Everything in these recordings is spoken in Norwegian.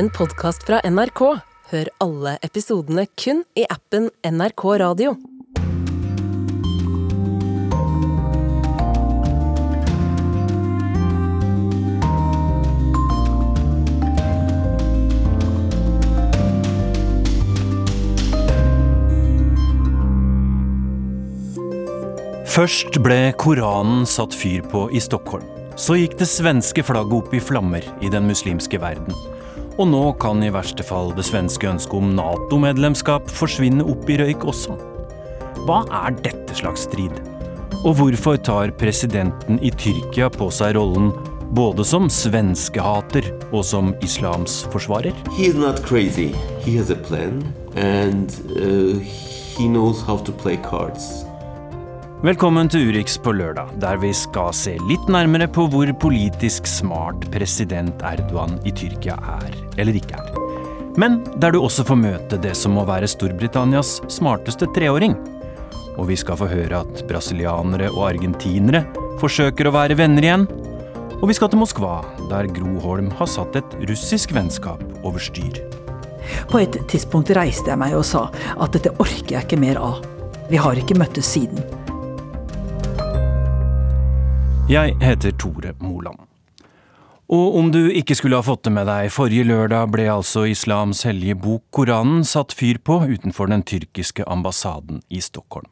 en podkast fra NRK. Hør alle episodene kun i appen NRK Radio. Først ble Koranen satt fyr på i Stockholm. Så gikk det svenske flagget opp i flammer i den muslimske verden. Og nå kan i verste fall det svenske ønsket om Nato-medlemskap forsvinne opp i røyk også. Hva er dette slags strid? Og hvorfor tar presidenten i Tyrkia på seg rollen både som svenskehater og som islams forsvarer? Plan and uh, he knows how to play. Velkommen til Urix på lørdag, der vi skal se litt nærmere på hvor politisk smart president Erdogan i Tyrkia er, eller ikke er. Men der du også får møte det som må være Storbritannias smarteste treåring. Og vi skal få høre at brasilianere og argentinere forsøker å være venner igjen. Og vi skal til Moskva, der Gro Holm har satt et russisk vennskap over styr. På et tidspunkt reiste jeg meg og sa at dette orker jeg ikke mer av. Vi har ikke møttes siden. Jeg heter Tore Moland. Og om du ikke skulle ha fått det med deg, forrige lørdag ble altså islams hellige bok Koranen satt fyr på utenfor den tyrkiske ambassaden i Stockholm.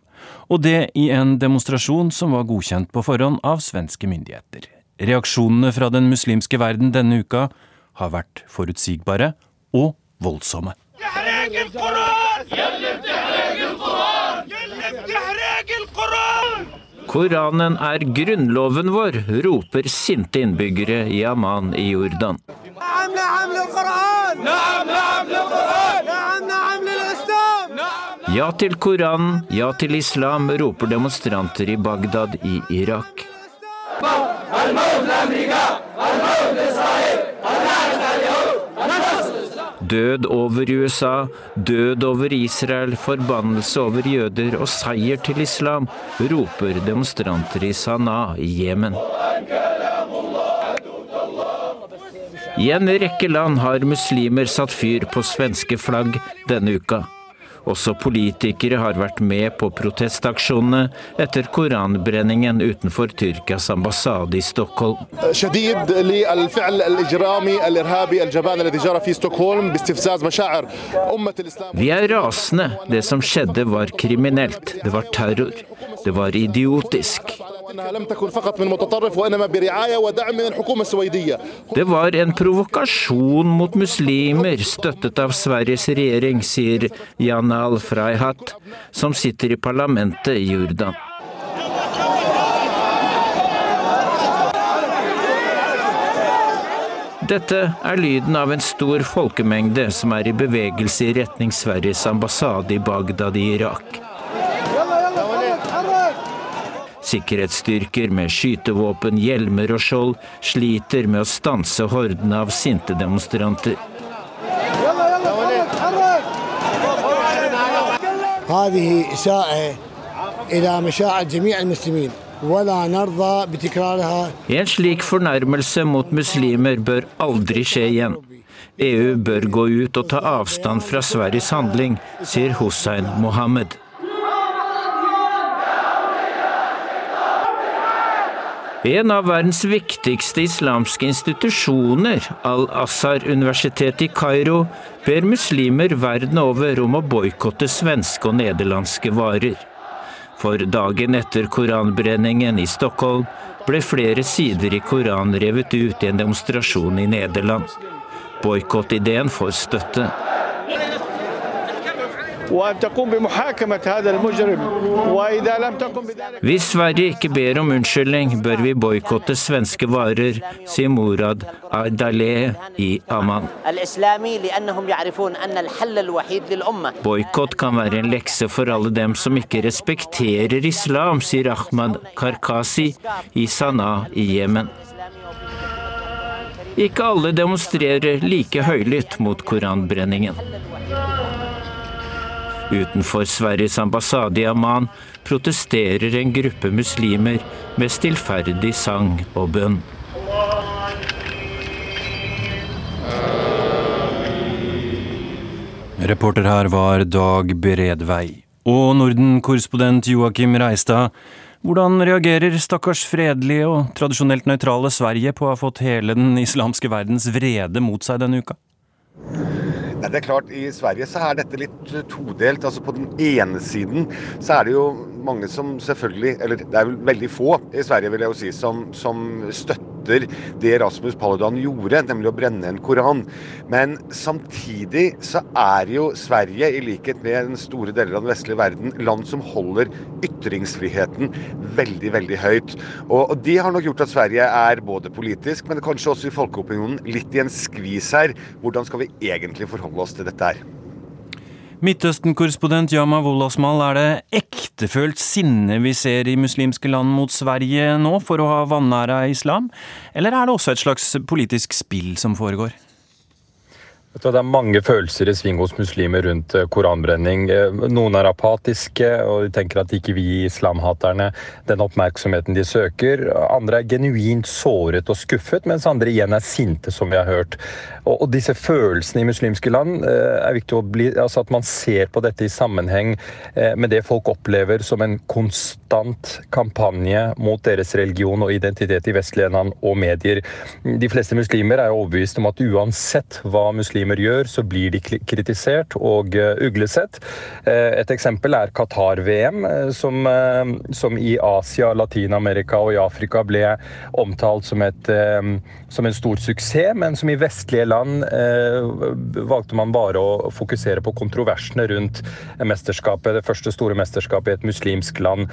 Og det i en demonstrasjon som var godkjent på forhånd av svenske myndigheter. Reaksjonene fra den muslimske verden denne uka har vært forutsigbare og voldsomme. Koranen er grunnloven vår, roper sinte innbyggere i Amman i Jordan. Ja til Koranen, ja til islam, roper demonstranter i Bagdad i Irak. Død over USA, død over Israel, forbannelse over jøder og seier til islam, roper demonstranter i Sanaa i Jemen. I en rekke land har muslimer satt fyr på svenske flagg denne uka. Også politikere har vært med på protestaksjonene etter koranbrenningen utenfor Tyrkias ambassade i Stockholm. Vi er rasende. Det som skjedde var kriminelt. Det var terror. Det var idiotisk. Det var en provokasjon mot muslimer, støttet av Sveriges regjering, sier Jana Al Freihat, som sitter i parlamentet i Jordan. Dette er lyden av en stor folkemengde som er i bevegelse i retning Sveriges ambassade i Bagdad i Irak. Sikkerhetsstyrker med skytevåpen, hjelmer og skjold sliter med å stanse hordene av sinte demonstranter. هذه إساءة إلى مشاعر جميع المسلمين ولا نرضى بتكرارها En slik fornærmelse mot muslimer bør aldri skje igjen. EU bør gå ut og ta avstand fra Sveriges handling, sier Hussein Mohammed. En av verdens viktigste islamske institusjoner, Al-Azhar-universitetet i Kairo, ber muslimer verden over om å boikotte svenske og nederlandske varer. For dagen etter koranbrenningen i Stockholm ble flere sider i Koranen revet ut i en demonstrasjon i Nederland. Boikottideen får støtte. Hvis Sverige ikke ber om unnskyldning, bør vi boykotte svenske varer, sier Murad Ardaleh i Amman. Boikott kan være en lekse for alle dem som ikke respekterer islam, sier Ahmad Karkasi i Sanaa i Jemen. Ikke alle demonstrerer like høylytt mot koranbrenningen. Utenfor Sveriges ambassade i Amman protesterer en gruppe muslimer med stillferdig sang og bønn. Reporter her var Dag Beredvei. Og Norden-korrespondent Joakim Reistad. Hvordan reagerer stakkars fredelige og tradisjonelt nøytrale Sverige på å ha fått hele den islamske verdens vrede mot seg denne uka? Nei, det er klart, I Sverige så er dette litt todelt. Altså På den ene siden så er det jo mange som selvfølgelig, eller det er vel veldig få i Sverige vil jeg jo si, som, som støtter det Rasmus Paludan gjorde, nemlig å brenne en koran. Men samtidig så er jo Sverige, i likhet med den store deler av den vestlige verden, land som holder ytringsfriheten veldig, veldig høyt. Og, og det har nok gjort at Sverige er både politisk, men kanskje også i folkeopinionen litt i en skvis her. Hvordan skal vi egentlig forholde oss til dette her? Midtøsten-korrespondent Yama Wolasmal, er det ektefølt sinne vi ser i muslimske land mot Sverige nå for å ha vanæra islam, eller er det også et slags politisk spill som foregår? Det er mange følelser i sving hos muslimer rundt eh, koranbrenning. Eh, noen er apatiske og de tenker at ikke vi islamhaterne den oppmerksomheten de søker. Andre er genuint såret og skuffet, mens andre igjen er sinte, som vi har hørt. Og, disse følelsene i muslimske land eh, er viktig å bli, altså at man ser på dette i sammenheng med det folk opplever som en konstant kampanje mot deres religion og identitet i vestlige land og medier. De fleste muslimer er overbevist om at uansett hva muslimer muslimer gjør, så blir de kritisert og eh, uglesett. Eh, et eksempel er Qatar-VM, eh, som, som, i Asia, Latin-Amerika og i Afrika ble omtalt som, et, som, en stor suksess, men som i vestlige land valgte man bare å fokusere på kontroversene rundt mesterskapet, det første store mesterskapet i et muslimsk land.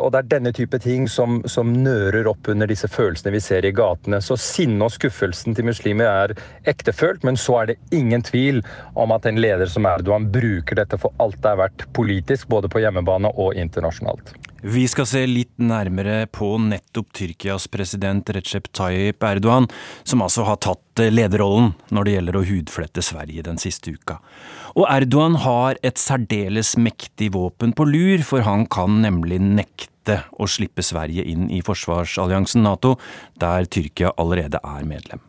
Og det er denne type ting som, som nører opp under disse følelsene vi ser i gatene. Så sinnet og skuffelsen til muslimer er ektefølt, men så er det ingen tvil om at en leder som Erdogan bruker dette for alt det er verdt politisk, både på hjemmebane og internasjonalt. Vi skal se litt nærmere på nettopp Tyrkias president Recep Tayyip Erdogan, som altså har tatt lederrollen når det gjelder å hudflette Sverige den siste uka. Og Erdogan har et særdeles mektig våpen på lur, for han kan nemlig nekte å slippe Sverige inn i forsvarsalliansen Nato, der Tyrkia allerede er medlem.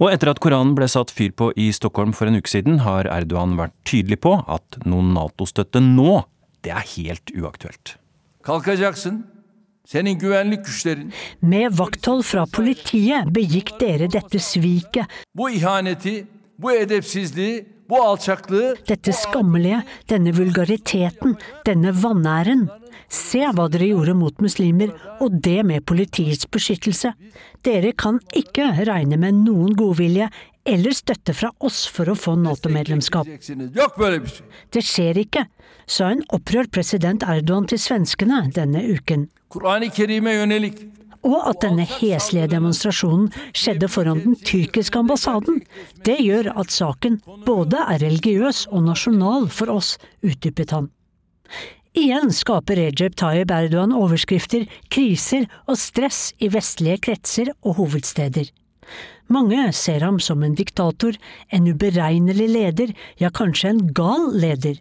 Og etter at Koranen ble satt fyr på i Stockholm for en uke siden, har Erdogan vært tydelig på at noen Nato-støtte nå, det er helt uaktuelt. Med vakthold fra politiet begikk dere dette sviket. Dette skammelige, denne vulgariteten, denne vanæren. Se hva dere gjorde mot muslimer, og det med politiets beskyttelse. Dere kan ikke regne med noen godvilje eller støtte fra oss for å få Nato-medlemskap. Det skjer ikke, sa en opprørt president Erdogan til svenskene denne uken. Og at denne heslige demonstrasjonen skjedde foran den tyrkiske ambassaden, det gjør at saken både er religiøs og nasjonal for oss, utdypet han. Igjen skaper Recep Tayyip Erdogan overskrifter, kriser og stress i vestlige kretser og hovedsteder. Mange ser ham som en diktator, en uberegnelig leder, ja kanskje en gal leder.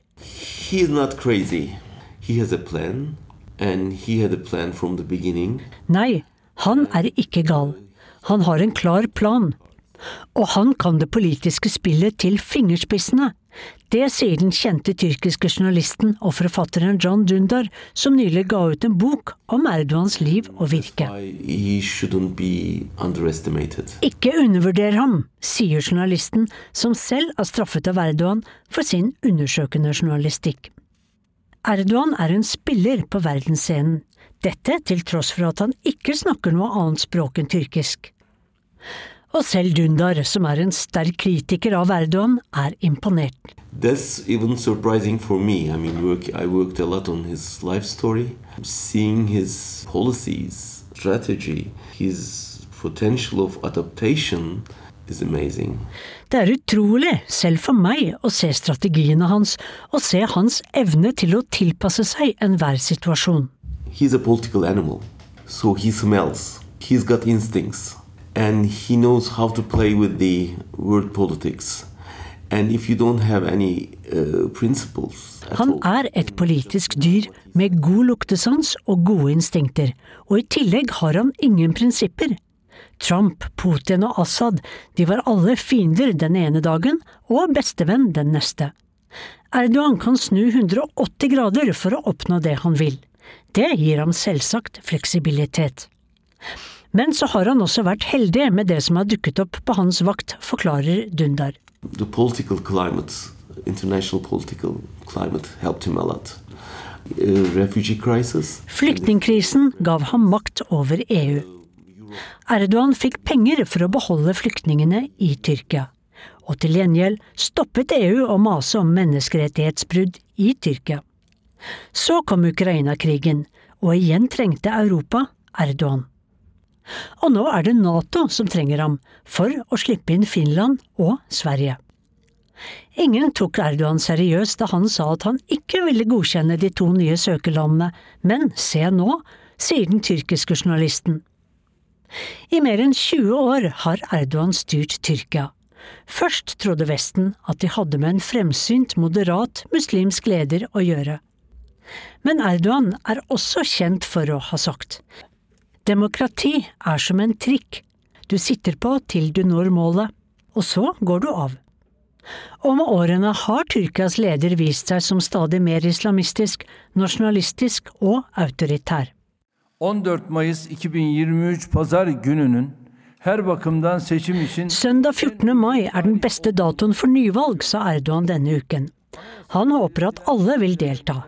Nei, han er ikke gal. Han har en klar plan. Og han kan det politiske spillet til fingerspissene. Det sier den kjente tyrkiske journalisten og forfatteren John Dundar, som nylig ga ut en bok om Erdogans liv og virke. Ikke undervurder ham, sier journalisten, som selv er straffet av Erdogan for sin undersøkende journalistikk. Erdogan er en spiller på verdensscenen, dette til tross for at han ikke snakker noe annet språk enn tyrkisk. Og selv Dundar, som er en sterk kritiker av Erdogan, er imponert. That's even surprising for me. I mean, work, I worked a lot on his life story, seeing his policies, strategy, his potential of adaptation is amazing. Det er utrolig, selv for meg, å se strategiene hans, og se hans evne til å tilpasse seg enhver situasjon. He's a political animal, so he smells. He's got instincts, and he knows how to play with the world politics. Any, uh, Han er et politisk dyr med god luktesans og gode instinkter, og i tillegg har han ingen prinsipper. Trump, Putin og Assad, de var alle fiender den ene dagen og bestevenn den neste. Erdogan kan snu 180 grader for å oppnå det han vil. Det gir ham selvsagt fleksibilitet. Men så har han også vært heldig med det som har dukket opp på hans vakt, forklarer Dundar. The political climate, international political climate, helped him a lot. Uh. Flyktningkrisen gav ham makt over EU. Erdogan fikk penger for å beholde flyktningene i Tyrkia. Og til gjengjeld stoppet EU å mase om menneskerettighetsbrudd i Tyrkia. Så kom Ukraina-krigen, og igjen trengte Europa Erdogan. Og nå er det Nato som trenger ham, for å slippe inn Finland og Sverige. Ingen tok Erdogan seriøst da han sa at han ikke ville godkjenne de to nye søkerlandene, men se nå, sier den tyrkiske journalisten. I mer enn 20 år har Erdogan styrt Tyrkia. Først trodde Vesten at de hadde med en fremsynt, moderat muslimsk leder å gjøre. Men Erdogan er også kjent for å ha sagt Demokrati er som en trikk. Du sitter på til du når målet, og så går du av. Og med årene har Tyrkias leder vist seg som stadig mer islamistisk, nasjonalistisk og autoritær. 14 Mayıs 2023 Pazar gününün her bakımdan seçim için Søndag 14. mai er den beste datoen for nyvalg, sa Erdogan denne uken. Han håper at alle vil delta.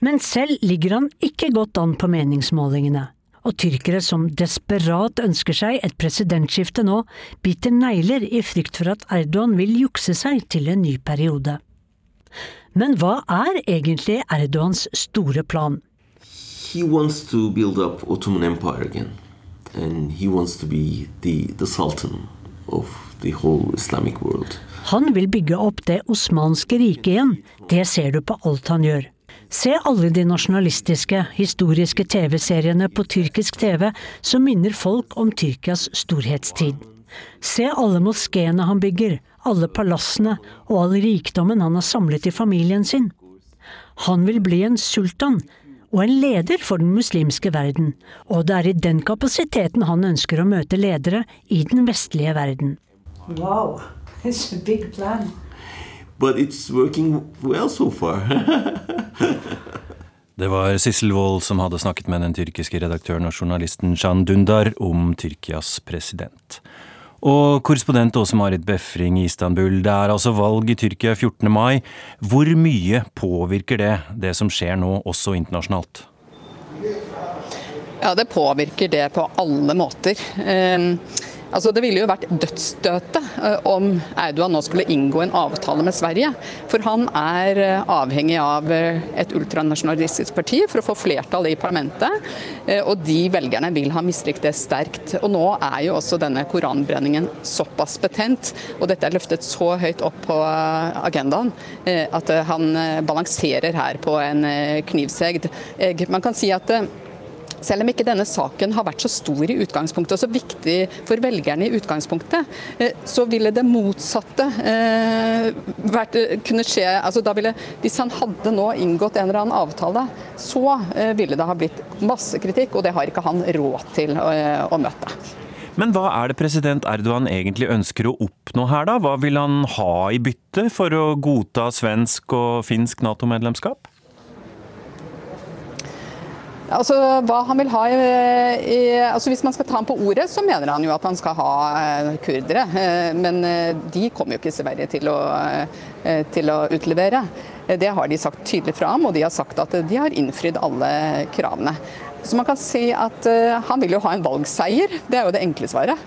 Men selv ligger han ikke godt an på meningsmålingene. Og tyrkere som desperat ønsker seg et presidentskifte nå, biter negler i frykt for at Erdogan vil jukse seg til en ny periode. Men hva er egentlig Erdogans store plan? He wants to build up Ottoman Empire again, and he wants to be the, the sultan of the whole Islamic world. Han vil bygge opp det osmanske riket igjen, det ser du på alt han gjør. Se alle de nasjonalistiske, historiske TV-seriene på tyrkisk TV som minner folk om Tyrkias storhetstid. Se alle moskeene han bygger, alle palassene og all rikdommen han har samlet i familien sin. Han vil bli en sultan, og en leder for den muslimske verden, og det er i den kapasiteten han ønsker å møte ledere i den vestlige verden. Wow, it's a big plan. But it's working well so far. Det var Sissel Wold som hadde snakket med den tyrkiske redaktøren og journalisten Can Dundar om Tyrkias president. Og korrespondent Åse Marit Befring i Istanbul, det er altså valg i Tyrkia 14. mai. Hvor mye påvirker det det som skjer nå, også internasjonalt? Ja, det påvirker det på alle måter. Um Altså, det ville jo vært dødsstøtet eh, om Erdogan nå skulle inngå en avtale med Sverige. For han er eh, avhengig av eh, et ultranasjonalistisk parti for å få flertall i parlamentet. Og de velgerne vil ha mislikt det sterkt. Og nå er jo også denne koranbrenningen såpass betent, og dette er løftet så høyt opp på agendaen, at han balanserer her på en knivsegd. Man kan si at selv om ikke denne saken har vært så stor i utgangspunktet og så viktig for velgerne i utgangspunktet, eh, så ville det motsatte eh, vært, eh, kunne skje. Altså, ville, hvis han hadde nå inngått en eller annen avtale, så ville det ha blitt masse kritikk, og det har ikke han råd til å, å møte. Men hva er det president Erdogan egentlig ønsker å oppnå her, da? Hva vil han ha i bytte for å godta svensk og finsk Nato-medlemskap? Altså, hva han vil ha i, i, altså Hvis man skal ta ham på ordet, så mener han jo at han skal ha uh, kurdere. Uh, men uh, de kommer jo ikke Sverige til å, til å utlevere. Det har de sagt tydelig fra om, og de har sagt at de har innfridd alle kravene. Så man kan si at han vil jo ha en valgseier. Det er jo det enkle svaret.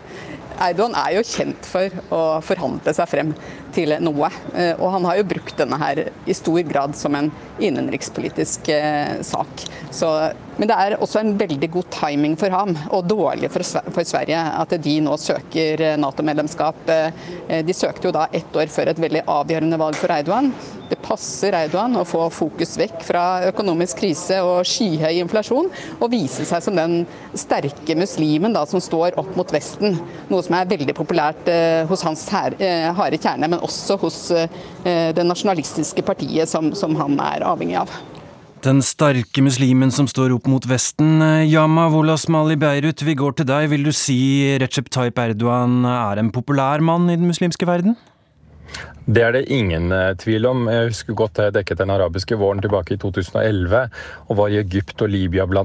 Erdogan er jo kjent for å forhandle seg frem til noe. Eh, og han har jo brukt denne her i stor grad som en innenrikspolitisk eh, sak. Så, men det er også en veldig god timing for ham, og dårlig for, for Sverige, at de nå søker eh, Nato-medlemskap. De søkte jo da ett år før et veldig avgjørende valg for Erdogan. Det passer Erdogan å få fokus vekk fra økonomisk krise og skyhøy inflasjon, og vise seg som den sterke muslimen da, som står opp mot Vesten. Noe som er veldig populært eh, hos hans her, eh, harde kjerne, men også hos eh, det nasjonalistiske partiet som, som han er avhengig av. Den sterke muslimen som står opp mot Vesten. Yama Wolas Mali Beirut, vi går til deg. Vil du si Recep Tayyip Erdogan er en populær mann i den muslimske verden? Det er det ingen eh, tvil om. Jeg husker godt jeg dekket den arabiske våren tilbake i 2011 og var i Egypt og Libya bl.a.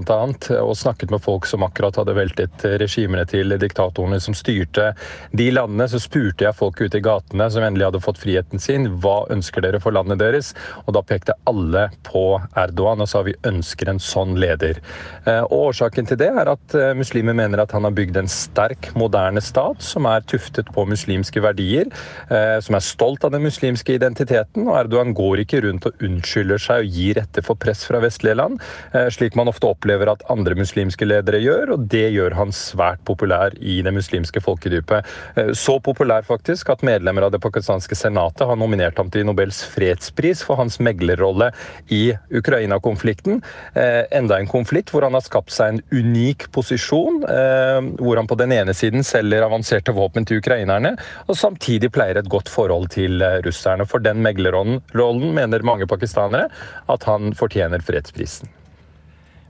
og snakket med folk som akkurat hadde veltet regimene til diktatorene som styrte de landene. Så spurte jeg folk ute i gatene som endelig hadde fått friheten sin, hva ønsker dere for landet deres? Og da pekte alle på Erdogan og sa vi ønsker en sånn leder. Eh, og Årsaken til det er at eh, muslimer mener at han har bygd en sterk, moderne stat som er tuftet på muslimske verdier, som er stolt av den muslimske identiteten, og Erdogan går ikke rundt og unnskylder seg og gir etter for press fra vestlige land, eh, slik man ofte opplever at andre muslimske ledere gjør, og det gjør han svært populær i det muslimske folkedypet. Eh, så populær faktisk at medlemmer av det pakistanske senatet har nominert ham til Nobels fredspris for hans meglerrolle i Ukraina-konflikten. Eh, enda en konflikt hvor han har skapt seg en unik posisjon, hvor han på den ene siden selger avanserte våpen til ukrainerne, og samtidig pleier et godt forhold til russerne. For den meglerrollen mener mange pakistanere at han fortjener fredsprisen.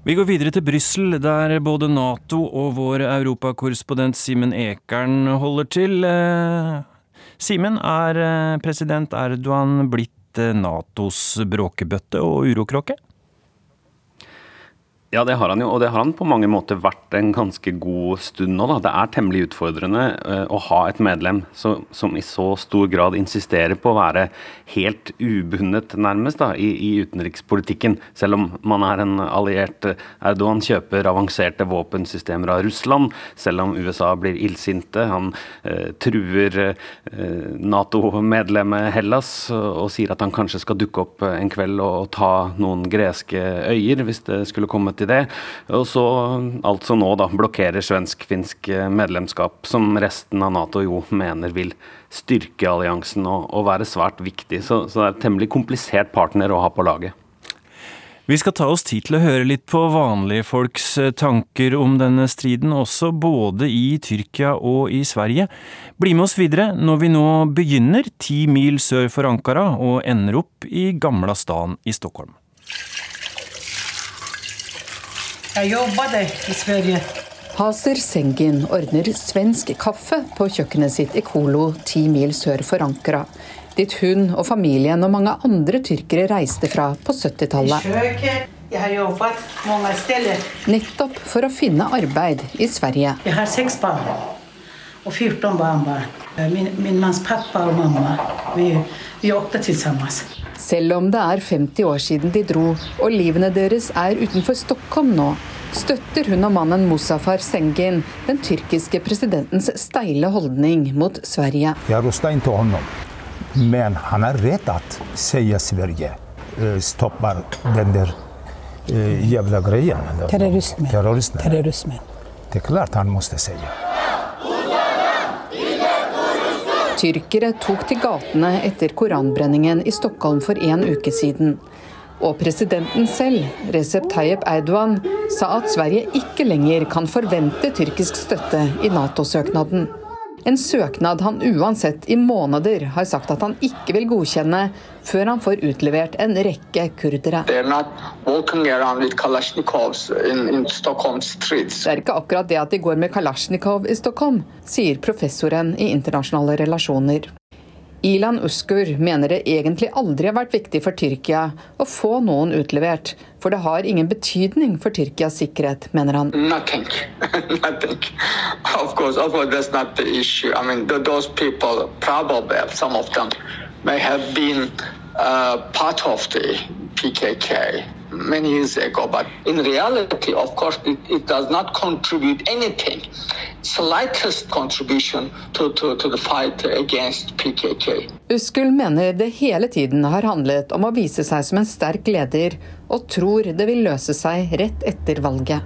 Vi går videre til Brussel, der både Nato og vår europakorrespondent Simen Ekern holder til. Eh, Simen, er eh, president Erdogan blitt eh, Natos bråkebøtte og urokråke? Ja, det har han jo, og det har han på mange måter vært en ganske god stund nå. Da. Det er temmelig utfordrende uh, å ha et medlem som, som i så stor grad insisterer på å være helt ubundet, nærmest, da, i, i, utenrikspolitikken. Selv om man er en alliert. Erdogan kjøper avanserte våpensystemer av Russland, selv om USA blir illsinte. Han uh, truer uh, Nato-medlemmet Hellas og, sier at han kanskje skal dukke opp en kveld og, og ta noen greske øyer, hvis det skulle komme til til det. Og så altså nå da blokkerer svensk-finsk eh, medlemskap, som resten av Nato jo mener vil styrke alliansen og, og være svært viktig. Så, så det er et temmelig komplisert partner å ha på laget. Vi skal ta oss tid til å høre litt på vanlige folks eh, tanker om denne striden, også både i Tyrkia og i Sverige. Bli med oss videre når vi nå begynner ti mil sør for Ankara og ender opp i Gamla stan i Stockholm. Jeg jobbet i Sverige. Haser Sengin ordner svensk kaffe på kjøkkenet sitt i Kolo, ti mil sør for Ankara. Dit hun og familien og mange andre tyrkere reiste fra på 70-tallet. Jeg har jobbet mange steder. Nettopp for å finne arbeid i Sverige. Jeg har seks barn og 14 barnebarn. Min, min manns pappa og mamma, vi, vi åkte sammen. Selv om det er 50 år siden de dro, og livene deres er utenfor Stockholm nå, støtter hun og mannen Musaffar Sengin den tyrkiske presidentens steile holdning mot Sverige. Jeg røstet ikke ham, men han er redd at sier Sverige eh, stopper den der uh, jævla greien. Terrorisme. Terrorisme. Terrorisme. Det er klart han måtte si. Tyrkere tok til gatene etter koranbrenningen i Stockholm for en uke siden. Og presidenten selv, Recep Tayyip Erdogan, sa at Sverige ikke lenger kan forvente tyrkisk støtte i Nato-søknaden. En søknad han uansett i måneder har sagt at han ikke vil godkjenne før han får utlevert en rekke kurdere. Det er ikke akkurat det at de går med kalasjnikov i Stockholm, sier professoren i internasjonale relasjoner. Ilan Uskur mener det egentlig aldri har vært viktig for Tyrkia å få noen utlevert, for det har ingen betydning for Tyrkias sikkerhet, mener han. Nothing. Nothing. Of course, of course, that's not the issue. I mean, those people, probably some of them, may have been uh, part of the PKK many years ago. But in reality, of course, it, it does not contribute anything, slightest contribution to, to, to the fight against PKK. Uskul mener det hele tiden har handlet om å vise seg som en sterk leder, og tror det vil løse seg rett etter valget.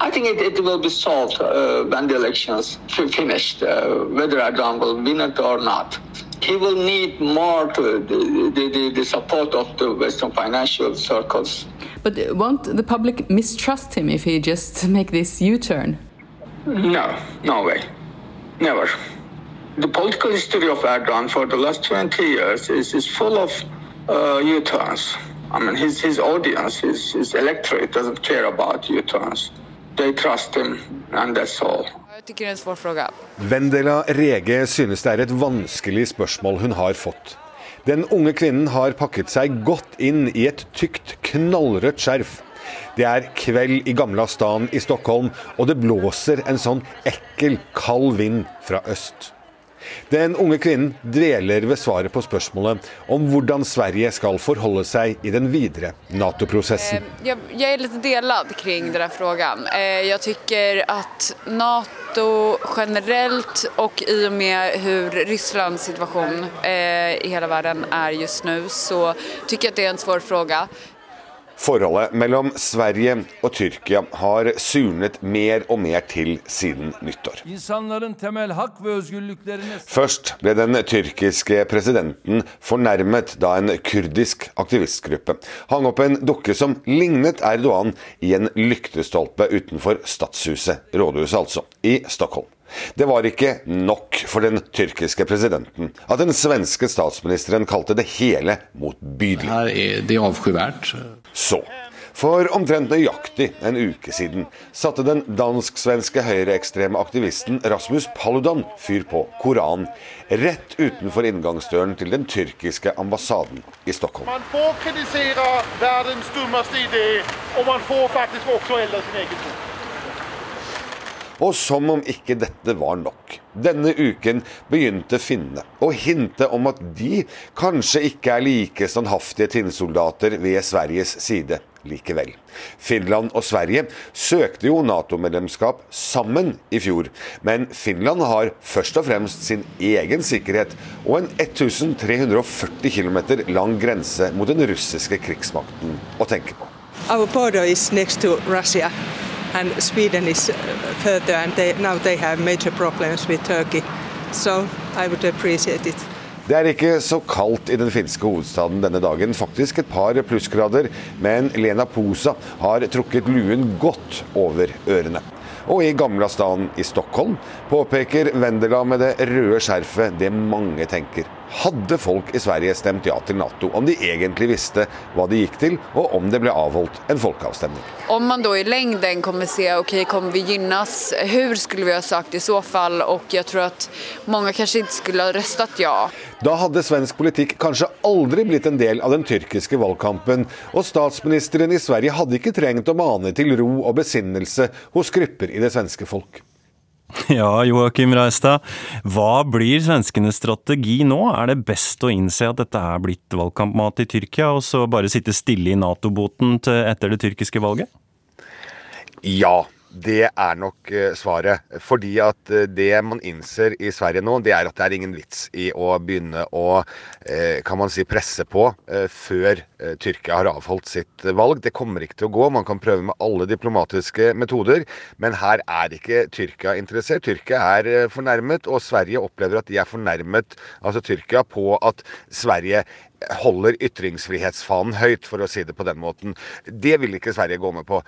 I think it, it will be solved uh, when the elections finished, uh, whether Erdogan will win it or not. He will need more to the, the, the support of the Western financial circles. But won't the public mistrust him if he just make this U-turn? No, no way, never. The political history of Erdogan for the last 20 years is, is full of uh, U-turns. I mean, his, his audience, his, his electorate doesn't care about U-turns. They trust him, and that's all. Vendela Rege synes det er et vanskelig spørsmål hun har fått. Den unge kvinnen har pakket seg godt inn i et tykt, knallrødt skjerf. Det er kveld i Gamla stan i Stockholm, og det blåser en sånn ekkel, kald vind fra øst. Den unge kvinnen dveler ved svaret på spørsmålet om hvordan Sverige skal forholde seg i den videre Nato-prosessen. Eh, jeg, jeg, er litt delt kring denne. Eh, jeg syns at Nato generelt, og i og med hvordan Russlands situasjon eh, i hele verden er just nå, så syns jeg at det er en vanskelig spørsmål. Forholdet mellom Sverige og Tyrkia har surnet mer og mer til siden nyttår. Først ble den tyrkiske presidenten fornærmet da en kurdisk aktivistgruppe hang opp en dukke som lignet Erdogan i en lyktestolpe utenfor Stadshuset, rådhuset altså, i Stockholm. Det var ikke nok for den tyrkiske presidenten at den svenske statsministeren kalte det hele motbydelig. Her er det avskyvært. Så, for omtrent nøyaktig en uke siden satte den dansk-svenske høyreekstreme aktivisten Rasmus Paludan fyr på Koran rett utenfor inngangsdøren til den tyrkiske ambassaden i Stockholm. Man får kritisere verdens dummeste idé, og man får faktisk også elde sin egen tro. Og som om ikke dette var nok. Denne uken begynte finnene å hinte om at de kanskje ikke er like standhaftige tinnsoldater ved Sveriges side likevel. Finland og Sverige søkte jo Nato-medlemskap sammen i fjor, men Finland har først og fremst sin egen sikkerhet og en 1340 km lang grense mot den russiske krigsmakten å tenke på. Our border is next to Russia and Sweden is uh, further, and they, now they have major problems with Turkey. So I would appreciate it. Det er ikke så kaldt i den finske hovedstaden denne dagen, faktisk et par plussgrader, men Lena Posa har trukket luen godt over ørene. Og i Gamla stan i Stockholm påpeker Vendela med det røde skjerfet det mange tenker. Hadde folk i Sverige stemt ja til Nato om de egentlig visste hva de gikk til, og om det ble avholdt en folkeavstemning? Om man da i lengden kommer se ok, kommer vi gynnes, hvordan skulle vi ha sagt i så fall? Og jeg tror at mange kanskje ikke skulle ha røstet ja. Da hadde svensk politikk kanskje aldri blitt en del av den tyrkiske valgkampen, og statsministeren i Sverige hadde ikke trengt å mane til ro og besinnelse hos grupper i det svenske folk. Ja, Joakim Reistad. Hva blir svenskenes strategi nå? Er det best å innse at dette er blitt valgkampmat i Tyrkia, og så bare sitte stille i Nato-boten etter det tyrkiske valget? Ja. Det er nok eh, svaret. Fordi at eh, det man innser i Sverige nå, det er at det er ingen vits i å begynne å eh, kan man si, presse på før Tyrkia har avholdt sitt valg. Det kommer ikke til å gå. Man kan prøve med alle diplomatiske metoder, men her er ikke Tyrkia interessert. Tyrkia er fornærmet, og Sverige opplever at de er fornærmet, altså Tyrkia, på at Sverige holder ytringsfrihetsfanen høyt, for å si det på den måten. Det vil ikke Sverige gå med på.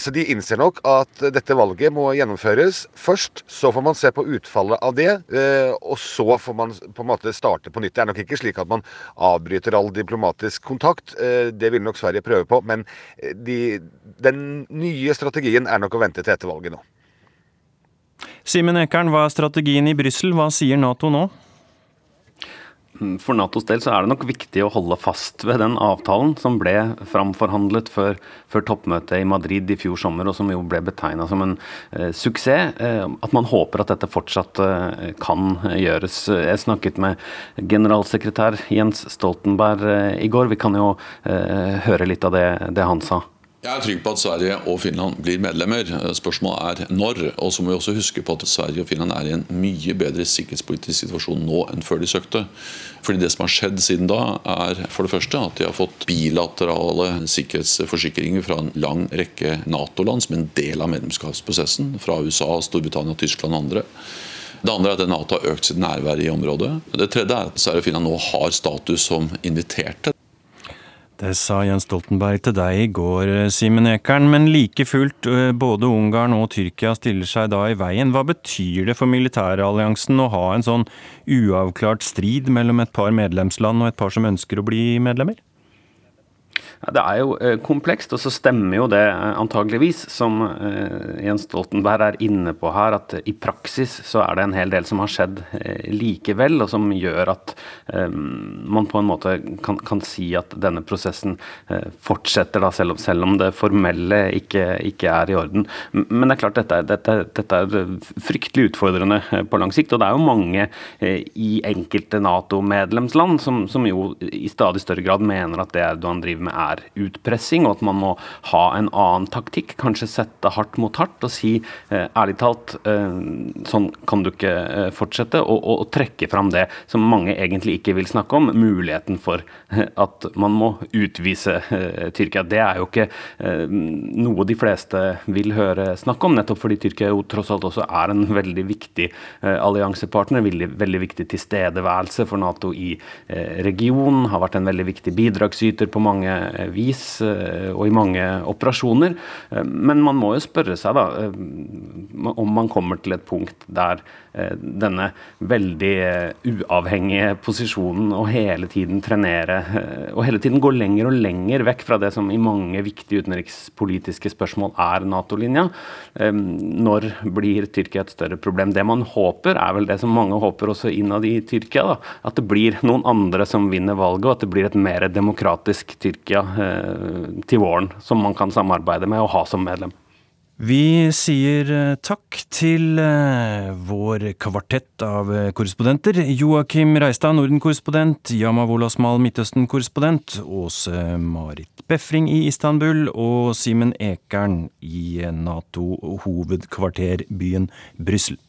Så de innser nok at dette valget må gjennomføres først. Så får man se på utfallet av det, eh, og så får man på en måte starte på nytt. Det er nok ikke slik at man avbryter all diplomatisk kontakt. Eh, det vil nok Sverige prøve på. Men eh, de, den nye strategien er nok å vente til etter valget nå. Simen Ekern, hva er strategien i Brussel? Hva sier Nato nå? For Natos del så er det nok viktig å holde fast ved den avtalen som ble framforhandlet før, før toppmøtet i Madrid i fjor sommer, og som jo ble betegna som en eh, suksess. Eh, at man håper at dette fortsatt eh, kan gjøres. Jeg snakket med generalsekretær Jens Stoltenberg eh, i går. Vi kan jo eh, høre litt av det, det han sa. Jeg er trygg på at Sverige og Finland blir medlemmer. Spørsmålet er når. Og så må vi også huske på at Sverige og Finland er i en mye bedre sikkerhetspolitisk situasjon nå enn før de søkte. Fordi Det som har skjedd siden da, er for det første at de har fått bilaterale sikkerhetsforsikringer fra en lang rekke Nato-land som en del av medlemskapsprosessen. Fra USA, Storbritannia, Tyskland og andre. Det andre er at Nato har økt sitt nærvær i området. Det tredje er at Sverige og Finland nå har status som inviterte. Det sa Jens Stoltenberg til deg i går, Simen Ekern. Men like fullt, både Ungarn og Tyrkia stiller seg da i veien. Hva betyr det for militæralliansen å ha en sånn uavklart strid mellom et par medlemsland og et par som ønsker å bli medlemmer? Det er jo eh, komplekst, og så stemmer jo det eh, antageligvis, som eh, Jens Stoltenberg er inne på her, at i praksis så er det en hel del som har skjedd likevel, og som gjør at man på en måte kan, kan si at denne prosessen fortsetter, da, selv, om, selv om det formelle ikke, ikke, er i orden. Men det er klart, dette dette, dette er fryktelig utfordrende på lang sikt, og det er jo mange i enkelte Nato-medlemsland som, som jo i stadig større grad mener at det Erdogan driver med, er utpressing, og at man må ha en annen taktikk. Kanskje sette hardt mot hardt og si eh, ærlig talt, eh, sånn kan du ikke eh, fortsette. Og, og, og, trekke fram det som mange egentlig ikke vil snakke om, muligheten for at man må utvise Tyrkia. Det er jo ikke noe de fleste vil høre snakk om, nettopp fordi Tyrkia jo tross alt også er en veldig viktig alliansepartner, veldig, veldig viktig tilstedeværelse for Nato i regionen, har vært en veldig viktig bidragsyter på mange vis eh, og i mange operasjoner. Eh, men man må jo spørre seg da om man kommer til et punkt der denne veldig uavhengige posisjonen og hele tiden trenere og hele tiden gå lenger og lenger vekk fra det som i mange viktige utenrikspolitiske spørsmål er Nato-linja. Når blir Tyrkia et større problem? Det man håper, er vel det som mange håper også innad i Tyrkia. Da, at det blir noen andre som vinner valget, og at det blir et mer demokratisk Tyrkia eh, til våren, som man kan samarbeide med og ha som medlem. Vi sier eh, takk til eh, vår kvartett av korrespondenter. Joakim Reistad, Norden-korrespondent. Yama Wolasmal, Midtøsten-korrespondent. Åse Marit Befring i Istanbul. Og Simen Ekern i Nato-hovedkvarterbyen Brussel.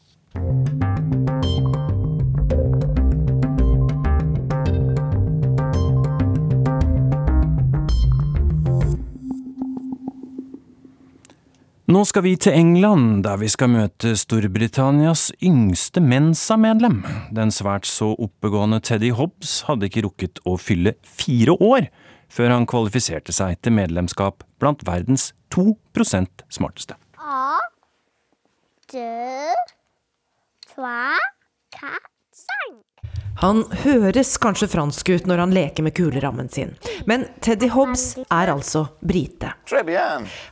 Nå skal vi til England, der vi skal møte Storbritannias yngste Mensa-medlem. Den svært så oppegående Teddy Hobbs hadde ikke rukket å fylle fire år før han kvalifiserte seg til medlemskap blant verdens to prosent smarteste. A, du, tva, ka, cinq. Han høres kanskje fransk ut når han leker med kulerammen sin, men Teddy Hobbs er altså brite.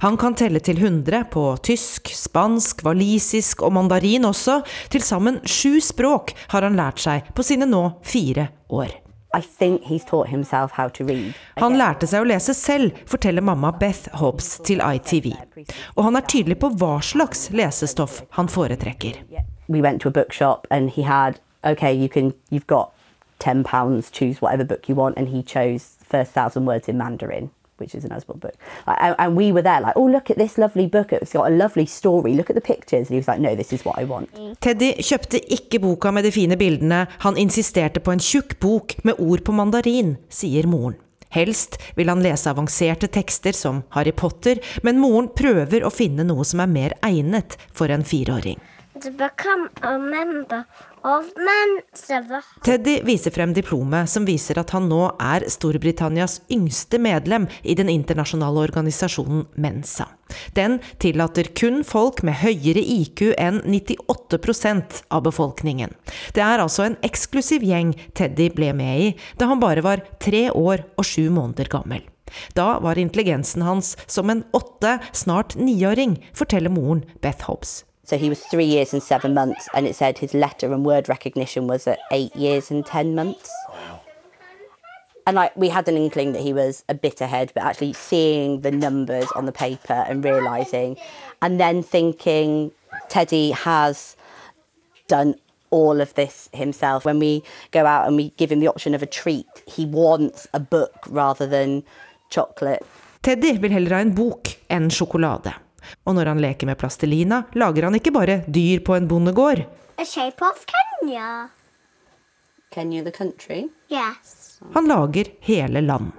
Han kan telle til 100 på tysk, spansk, walisisk og mandarin også. Til sammen sju språk har han lært seg på sine nå fire år. Han lærte seg å lese selv, forteller mamma Beth Hobbs til ITV. Og han er tydelig på hva slags lesestoff han foretrekker. We went to a bookshop and he had okay, you can, you've got ten pounds, choose whatever book you want, and he chose first thousand words in Mandarin, which is an Osborne book. And, and, we were there like, oh, look at this lovely book. It's got a lovely story. Look at the pictures. And he was like, no, this is what I want. Teddy kjøpte ikke boka med de fine bildene. Han insisterte på en tjukk bok med ord på mandarin, sier moren. Helst vil han lese avanserte tekster som Harry Potter, men moren prøver å finne noe som er mer egnet for en fireåring. To become a member Teddy viser frem diplomet som viser at han nå er Storbritannias yngste medlem i den internasjonale organisasjonen Mensa. Den tillater kun folk med høyere IQ enn 98% av befolkningen. Det er altså en eksklusiv gjeng Teddy ble med i da han bare var tre år og sju måneder gammel. Da var intelligensen hans som en åtte, snart niåring, forteller moren Beth Hobbs. So he was three years and seven months, and it said his letter and word recognition was at eight years and ten months. Wow. And like we had an inkling that he was a bit ahead, but actually seeing the numbers on the paper and realizing, and then thinking, Teddy has done all of this himself. When we go out and we give him the option of a treat, he wants a book rather than chocolate. Teddy vil heller ha en bok enn sjokolade. Og når han leker med plastelina, lager han ikke bare dyr på en bondegård. A shape of Kenya. Kenya the country? Yes. Han lager hele land.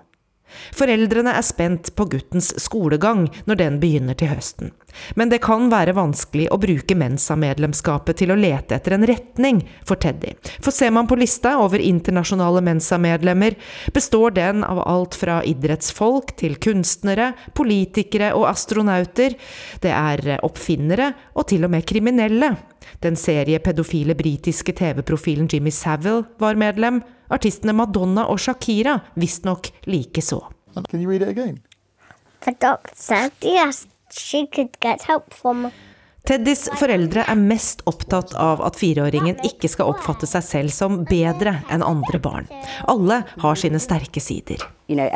Foreldrene er spent på guttens skolegang når den begynner til høsten. Men det kan være vanskelig å bruke Mensa-medlemskapet til å lete etter en retning for Teddy. For ser man på lista over internasjonale Mensa-medlemmer, består den av alt fra idrettsfolk til kunstnere, politikere og astronauter. Det er oppfinnere og til og med kriminelle. Den seriepedofile britiske TV-profilen Jimmy Savile var medlem. Artistene Madonna og Shakira visstnok likeså. Teddys foreldre er mest opptatt av at fireåringen ikke skal oppfatte seg selv som bedre enn andre barn. Alle har sine sterke sider. You know,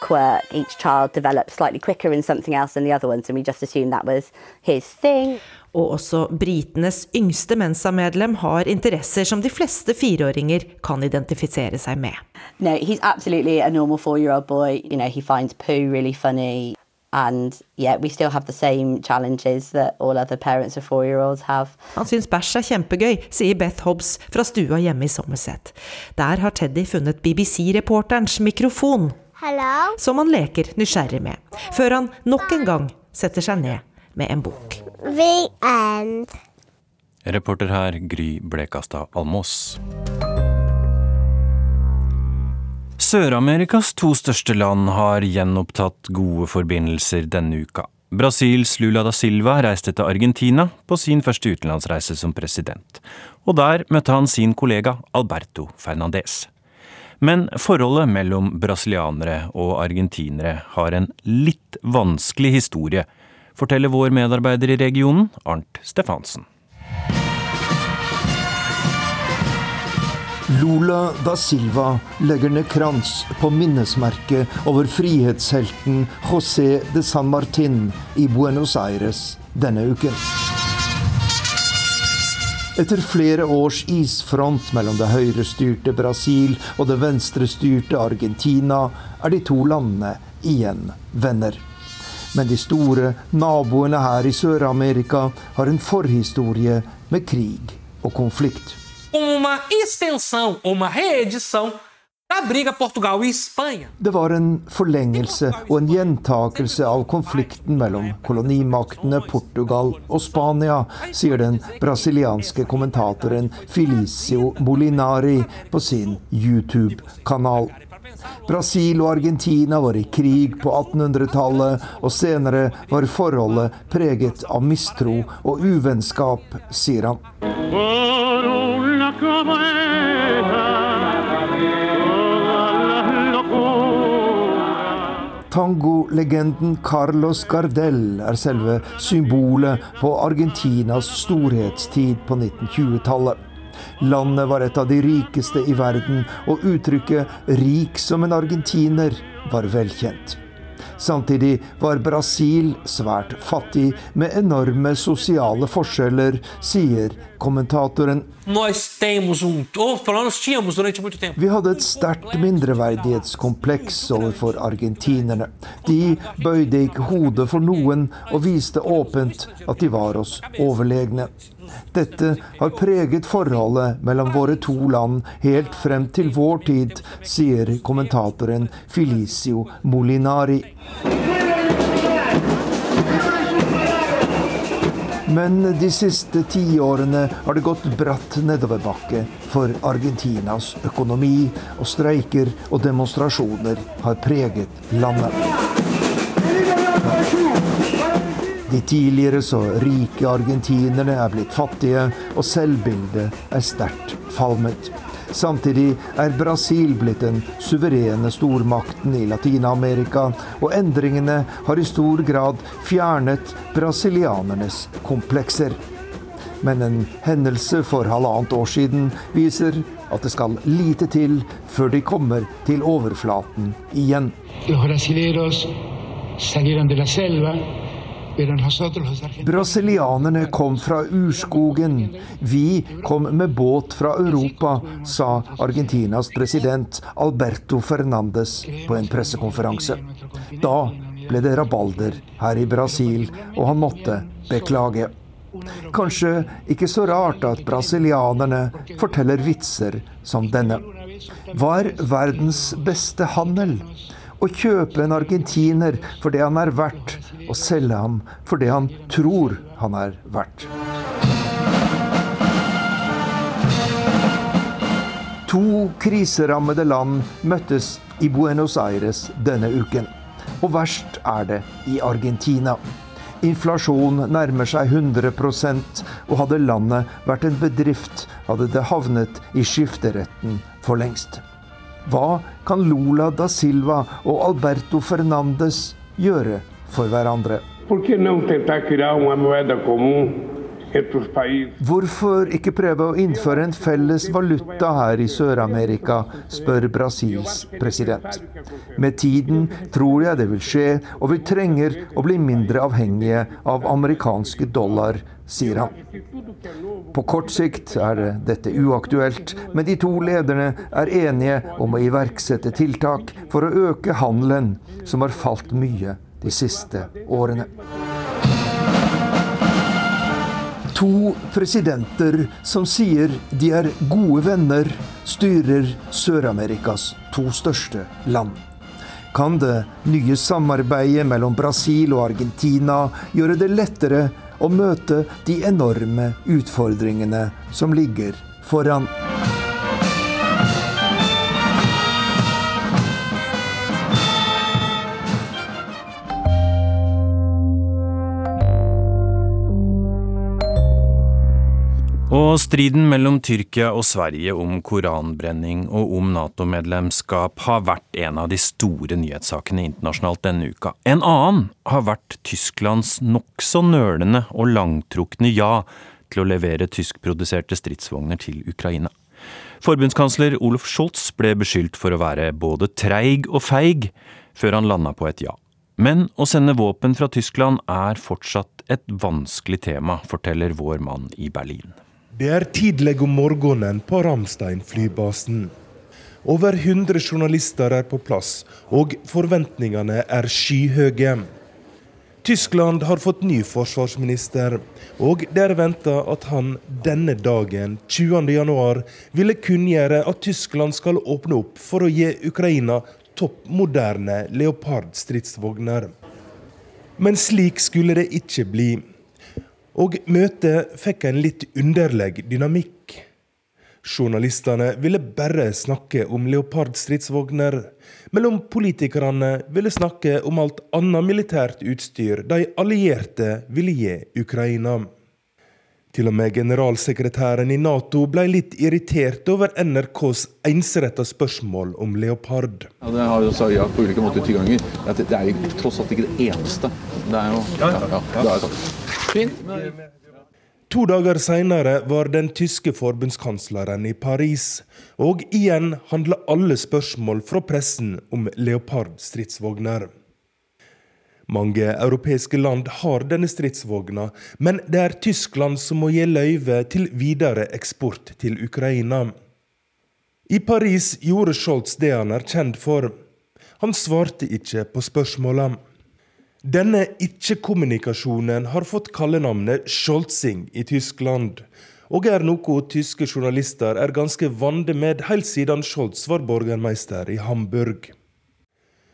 quirk. Each child develops slightly quicker in something else than the other ones, and we just assumed that was his thing. Og også britenes yngste Mensa-medlem har interesser som de fleste fireåringer kan identifisere seg med. No, he's absolutely a normal four-year-old boy. You know, he finds poo really funny. And yeah, we still have the same challenges that all other parents of four-year-olds have. Han syns bæsj er kjempegøy, sier Beth Hobbs fra stua hjemme i Somerset. Der har Teddy funnet BBC-reporterens mikrofon, Hello? som han leker nysgjerrig med, før han nok en gang setter seg ned med en bok. The end. Reporter her Gry Blekastad Almås. Sør-Amerikas to største land har gjenopptatt gode forbindelser denne uka. Brasils Lula da Silva reiste til Argentina på sin første utenlandsreise som president, og der møtte han sin kollega Alberto Fernandez. Men forholdet mellom brasilianere og argentinere har en litt vanskelig historie, forteller vår medarbeider i regionen, Arnt Stefansen. Lula da Silva legger ned krans på minnesmerket over frihetshelten José de San Martin i Buenos Aires denne uken. Etter flere års isfront mellom det høyrestyrte Brasil og det venstrestyrte Argentina er de to landene igjen venner. Men de store naboene her i Sør-Amerika har en forhistorie med krig og konflikt. uma extensão uma reedição da briga Portugal Espanha. Det var en forlengelse og en gjentakelse av konflikten mellom kolonimaktene Portugal og Spania, sier den brasilianske kommentatoren Felicio Molinari på sin YouTube-kanal. Brasil og Argentina var i krig på 1800-tallet, og senere var forholdet preget av mistro og uvennskap, sier han. Tangolegenden Carlos Gardel er selve symbolet på Argentinas storhetstid på 1920-tallet. Landet var et av de rikeste i verden, og uttrykket 'rik som en argentiner' var velkjent. Samtidig var Brasil svært fattig, med enorme sosiale forskjeller, sier kommentatoren. Nós temos um, ou pelo tínhamos durante muito tempo. Vi hadde et sterkt mindreverdighetskompleks overfor argentinerne. De bøyde ikke hodet for noen og viste åpent at de var oss overlegne. Dette har preget forholdet mellom våre to land helt frem til vår tid, sier kommentatoren Felicio Molinari. Men de siste tiårene har det gått bratt nedoverbakke for Argentinas økonomi, og streiker og demonstrasjoner har preget landet. De tidligere så rike argentinerne er blitt fattige, og selvbildet er sterkt falmet. Samtidig er Brasil blitt den suverene stormakten i Latin-Amerika, og endringene har i stor grad fjernet brasilianernes komplekser. Men en hendelse for halvannet år siden viser at det skal lite til før de kommer til overflaten igjen. Los brasileros salieron de selva, Brasilianerne kom fra urskogen. Vi kom med båt fra Europa, sa Argentinas president Alberto Fernandes på en pressekonferanse. Da ble det rabalder her i Brasil, og han måtte beklage. Kanskje ikke så rart at brasilianerne forteller vitser som denne. Hva er verdens beste handel? Å kjøpe en argentiner for det han er verdt, og selge ham for det han tror han er verdt. To kriserammede land møttes i Buenos Aires denne uken. Og verst er det i Argentina. Inflasjon nærmer seg 100% og hadde landet vært en bedrift, hadde det havnet i skifteretten for lengst. Hva kan Lula da Silva og Alberto Fernandes gjøre for hverandre? Por que não tentar criar uma moeda comum? Hvorfor ikke prøve å innføre en felles valuta her i Sør-Amerika, spør Brasils president. Med tiden tror jeg det vil skje, og vi trenger å bli mindre avhengige av amerikanske dollar, sier han. På kort sikt er dette uaktuelt, men de to lederne er enige om å iverksette tiltak for å øke handelen, som har falt mye de siste årene. To presidenter som sier de er gode venner, styrer Sør-Amerikas to største land. Kan det nye samarbeidet mellom Brasil og Argentina gjøre det lettere å møte de enorme utfordringene som ligger foran? Og striden mellom Tyrkia og Sverige om koranbrenning og om Nato-medlemskap har vært en av de store nyhetssakene internasjonalt denne uka. En annen har vært Tysklands nokså nølende og langtrukne ja til å levere tyskproduserte stridsvogner til Ukraina. Forbundskansler Olof Scholz ble beskyldt for å være både treig og feig, før han landa på et ja. Men å sende våpen fra Tyskland er fortsatt et vanskelig tema, forteller vår mann i Berlin. Det er tidlig om morgenen på Ramstein flybasen. Over 100 journalister er på plass, og forventningene er skyhøye. Tyskland har fått ny forsvarsminister, og det er venta at han denne dagen, 20.1, ville kunngjøre at Tyskland skal åpne opp for å gi Ukraina topp moderne Leopard-stridsvogner. Men slik skulle det ikke bli. Og møtet fikk en litt underlig dynamikk. Journalistene ville bare snakke om Leopard-stridsvogner, mellom politikerne ville snakke om alt annet militært utstyr de allierte ville gi Ukraina. Til og med generalsekretæren i Nato ble litt irritert over NRKs ensretta spørsmål om Leopard. Ja, det har jo sagt ja på ulike måter ti ganger. Det er jo tross alt ikke det eneste. Det er jo ja, ja, det er sant. Fint. To dager seinere var den tyske forbundskansleren i Paris, og igjen handla alle spørsmål fra pressen om Leopard-stridsvogner. Mange europeiske land har denne stridsvogna, men det er Tyskland som må gi løyve til videre eksport til Ukraina. I Paris gjorde Scholz det han er kjent for. Han svarte ikke på spørsmålene. Denne ikke-kommunikasjonen har fått kallenavnet Scholzing i Tyskland, og er noe tyske journalister er ganske vante med helt siden Scholz var borgermeister i Hamburg.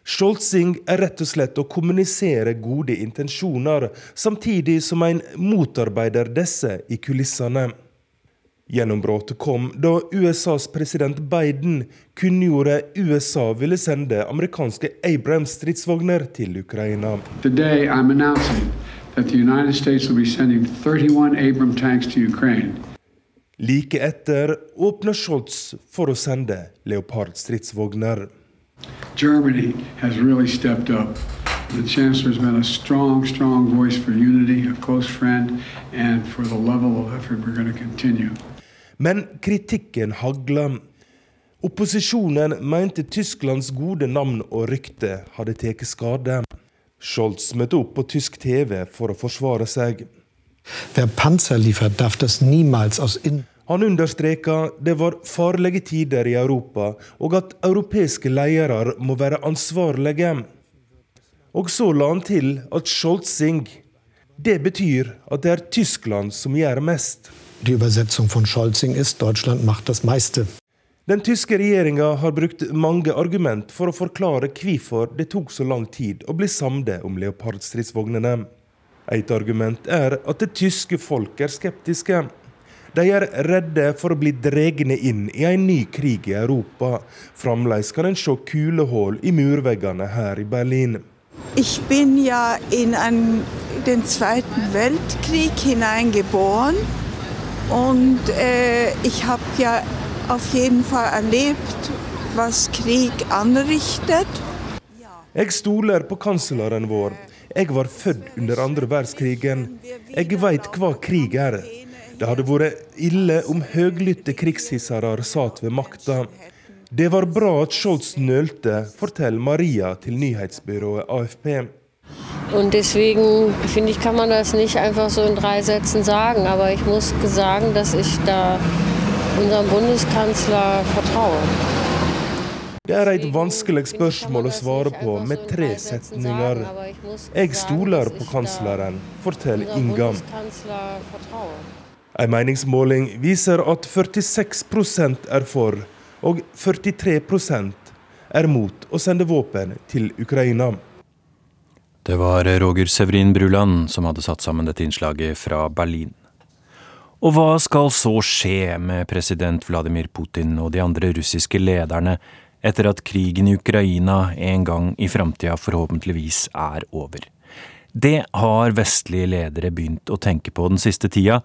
Scholzing er rett og slett å kommunisere gode intensjoner, samtidig som en motarbeider disse i kulissene. Gjennombruddet kom da USAs president Biden kunngjorde USA ville sende amerikanske Abrams-stridsvogner til Ukraina. Today that the United States will be sending 31 Abram tanks to Ukraine. Like etter åpner Scholz for å sende Leopard-stridsvogner. Germany has really stepped up. The Chancellor has been a strong, strong voice for unity, a close friend, and for the level of effort we're going to continue. Men kritikken hagla. Opposisjonen mente Tysklands gode navn og rykte hadde tatt skade. Scholz møtte opp på tysk TV for å forsvare seg. Wer Panzer liefert, darf das niemals aus in Han understreka det var farlige tider i Europa, og at europeiske ledere må være ansvarlige. Og så la han til at Scholzing det betyr at det er Tyskland som gjør mest. Die Übersetzung von Scholzing ist, Deutschland macht das meiste. Den tyske regjeringa har brukt mange argument for å forklare hvorfor det tok så lang tid å bli samde om leopardstridsvognene. Et argument er at det tyske folk er skeptiske. De er redde for å bli dregne inn i en ny krig i Europa. Fremdeles kan en se kulehull i murveggene her i Berlin. Ich bin ja in den Zweiten Weltkrieg hineingeboren und äh, ich habe ja auf jeden Fall erlebt, was Krieg anrichtet. Jeg stoler på kansleren vår. Jeg var født under andre verdenskrigen. Jeg veit hva krig er. Det hadde vært ille om høglytte krigshissere satt ved makta. Det var bra at Scholz nølte, forteller Maria til nyhetsbyrået AFP. Und deswegen finde ich, kann man das nicht einfach so in drei Sätzen sagen. Aber ich muss sagen, dass ich da unserem Bundeskanzler vertraue. Det er et vanskelig spørsmål å svare på med tre setninger. Jeg stoler på kansleren, forteller Inga. En meningsmåling viser at 46% er for, og 43% er mot å sende våpen til Ukraina. Det var Roger Severin Bruland som hadde satt sammen dette innslaget fra Berlin. Og hva skal så skje med president Vladimir Putin og de andre russiske lederne etter at krigen i Ukraina en gang i framtida forhåpentligvis er over? Det har vestlige ledere begynt å tenke på den siste tida,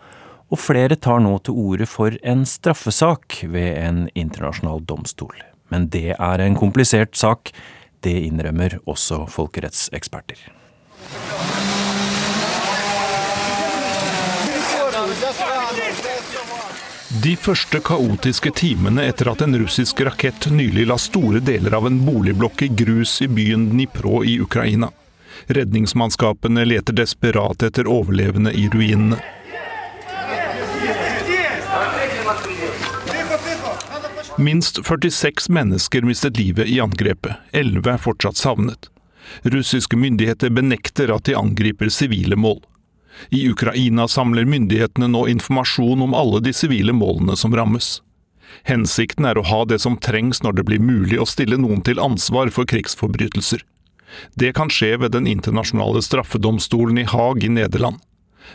og flere tar nå til orde for en straffesak ved en internasjonal domstol. Men det er en komplisert sak det innrømmer også folkerettseksperter. De første kaotiske timene etter at en russisk rakett nylig la store deler av en boligblokk i grus i byen Dnipro i Ukraina. Redningsmannskapene leter desperat etter overlevende i ruinene. Minst 46 mennesker mistet livet i angrepet, 11 er fortsatt savnet. Russiske myndigheter benekter at de angriper sivile mål. I Ukraina samler myndighetene nå informasjon om alle de sivile målene som rammes. Hensikten er å ha det som trengs når det blir mulig å stille noen til ansvar for krigsforbrytelser. Det kan skje ved den internasjonale straffedomstolen i Haag i Nederland.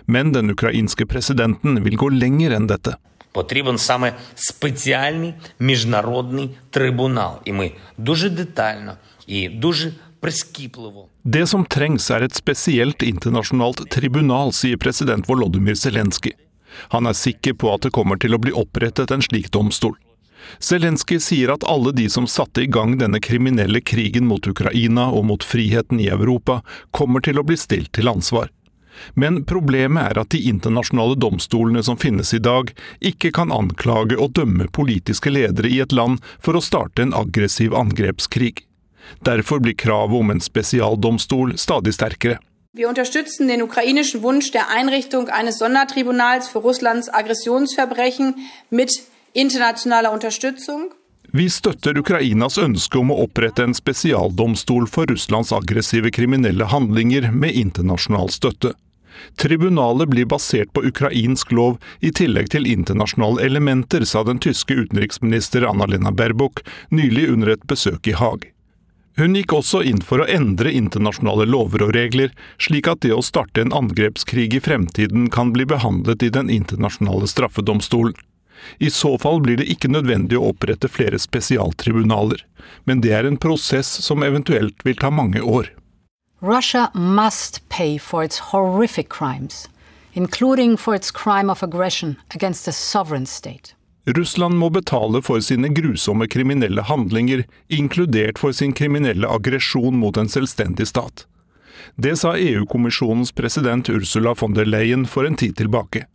Men den ukrainske presidenten vil gå lenger enn dette Потрібен саме спеціальний міжнародний трибунал. І ми дуже детально і дуже прискіпливо Det som trengs er et spesielt internasjonalt tribunal, sier president Volodymyr Zelenskyj. Han er sikker på at det kommer til å bli opprettet en slik domstol. Zelenskyj sier at alle de som satte i gang denne kriminelle krigen mot Ukraina og mot friheten i Europa, kommer til å bli stilt til ansvar. Men problemet er at de internasjonale domstolene som finnes i dag, ikke kan anklage og dømme politiske ledere i et land for å starte en aggressiv angrepskrig. Derfor blir kravet om en spesialdomstol stadig sterkere. Wir unterstützen den ukrainischen Wunsch der Einrichtung eines Sondertribunals für Russlands Aggressionsverbrechen mit internationaler Unterstützung. Vi støtter Ukrainas ønske om å opprette en spesialdomstol for Russlands aggressive kriminelle handlinger med internasjonal støtte. Tribunalet blir basert på ukrainsk lov i tillegg til internasjonale elementer, sa den tyske utenriksminister Anna-Lena Baerbock nylig under et besøk i Haag. Hun gikk også inn for å endre internasjonale lover og regler, slik at det å starte en angrepskrig i fremtiden kan bli behandlet i Den internasjonale straffedomstolen. I så fall blir det ikke nødvendig å opprette flere spesialtribunaler, men det er en prosess som eventuelt vil ta mange år. Russia must pay for its horrific crimes, including for its crime of aggression against a sovereign state. Russland må betale for sine grusomme kriminelle handlinger, inkludert for sin kriminelle aggresjon mot en selvstendig stat. Det sa EU-kommisjonens president Ursula von der Leyen for en tid tilbake.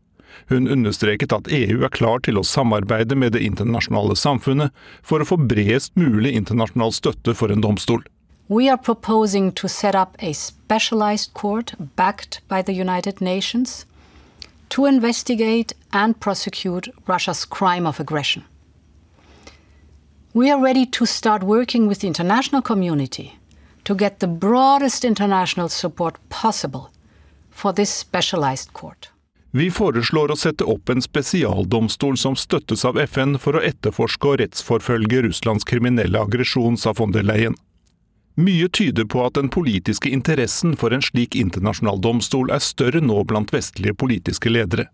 Hun understreket at EU er klar til å samarbeide med det internasjonale samfunnet for å få bredest mulig internasjonal støtte for en domstol. We are proposing to set up a specialized court backed by the United Nations to investigate and prosecute Russia's crime of aggression. We are ready to start working with the international community to get the broadest international support possible for this specialized court. Vi foreslår å sette opp en spesialdomstol som støttes av FN for å etterforske og rettsforfølge Russlands kriminelle aggresjon, sa von der Leyen. Mye tyder på at den politiske interessen for en slik internasjonal domstol er større nå blant vestlige politiske ledere.